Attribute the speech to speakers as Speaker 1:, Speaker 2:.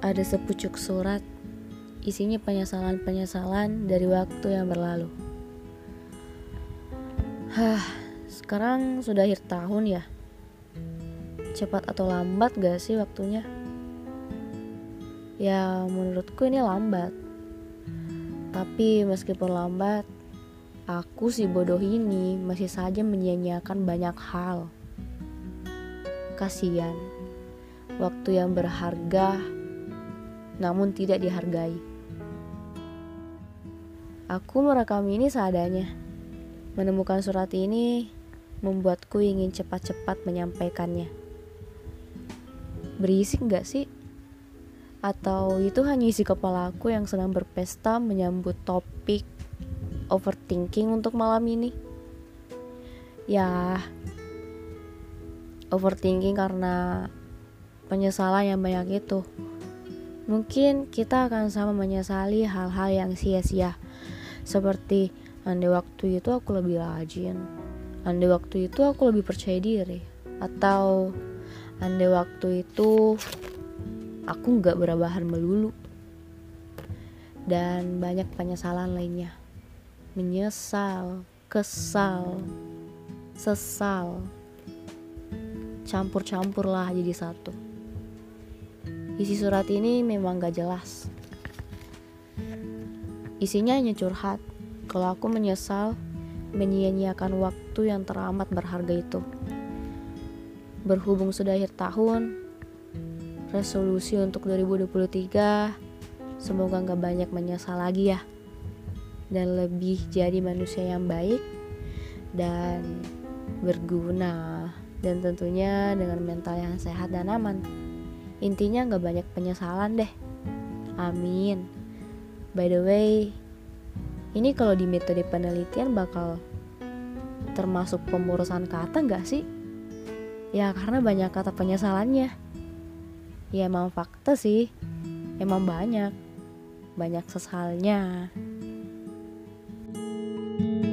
Speaker 1: ada sepucuk surat isinya penyesalan-penyesalan dari waktu yang berlalu. Hah, sekarang sudah akhir tahun ya. Cepat atau lambat gak sih waktunya? Ya, menurutku ini lambat. Tapi meskipun lambat, aku si bodoh ini masih saja menyia-nyiakan banyak hal. Kasihan, waktu yang berharga namun tidak dihargai. Aku merekam ini seadanya. Menemukan surat ini membuatku ingin cepat-cepat menyampaikannya. Berisik gak sih? Atau itu hanya isi kepalaku yang sedang berpesta menyambut topik overthinking untuk malam ini? Ya, overthinking karena penyesalan yang banyak itu. Mungkin kita akan sama menyesali hal-hal yang sia-sia. Seperti andai waktu itu aku lebih rajin. Andai waktu itu aku lebih percaya diri. Atau andai waktu itu aku nggak berabahan melulu. Dan banyak penyesalan lainnya. Menyesal, kesal, sesal. Campur-campur lah jadi satu. Isi surat ini memang gak jelas. Isinya hanya curhat. Kalau aku menyesal menyia-nyiakan waktu yang teramat berharga itu. Berhubung sudah akhir tahun, resolusi untuk 2023 semoga gak banyak menyesal lagi ya. Dan lebih jadi manusia yang baik dan berguna dan tentunya dengan mental yang sehat dan aman. Intinya gak banyak penyesalan deh. Amin. By the way, ini kalau di metode penelitian bakal termasuk pemurusan kata gak sih? Ya karena banyak kata penyesalannya. Ya emang fakta sih. Emang banyak. Banyak sesalnya. thank you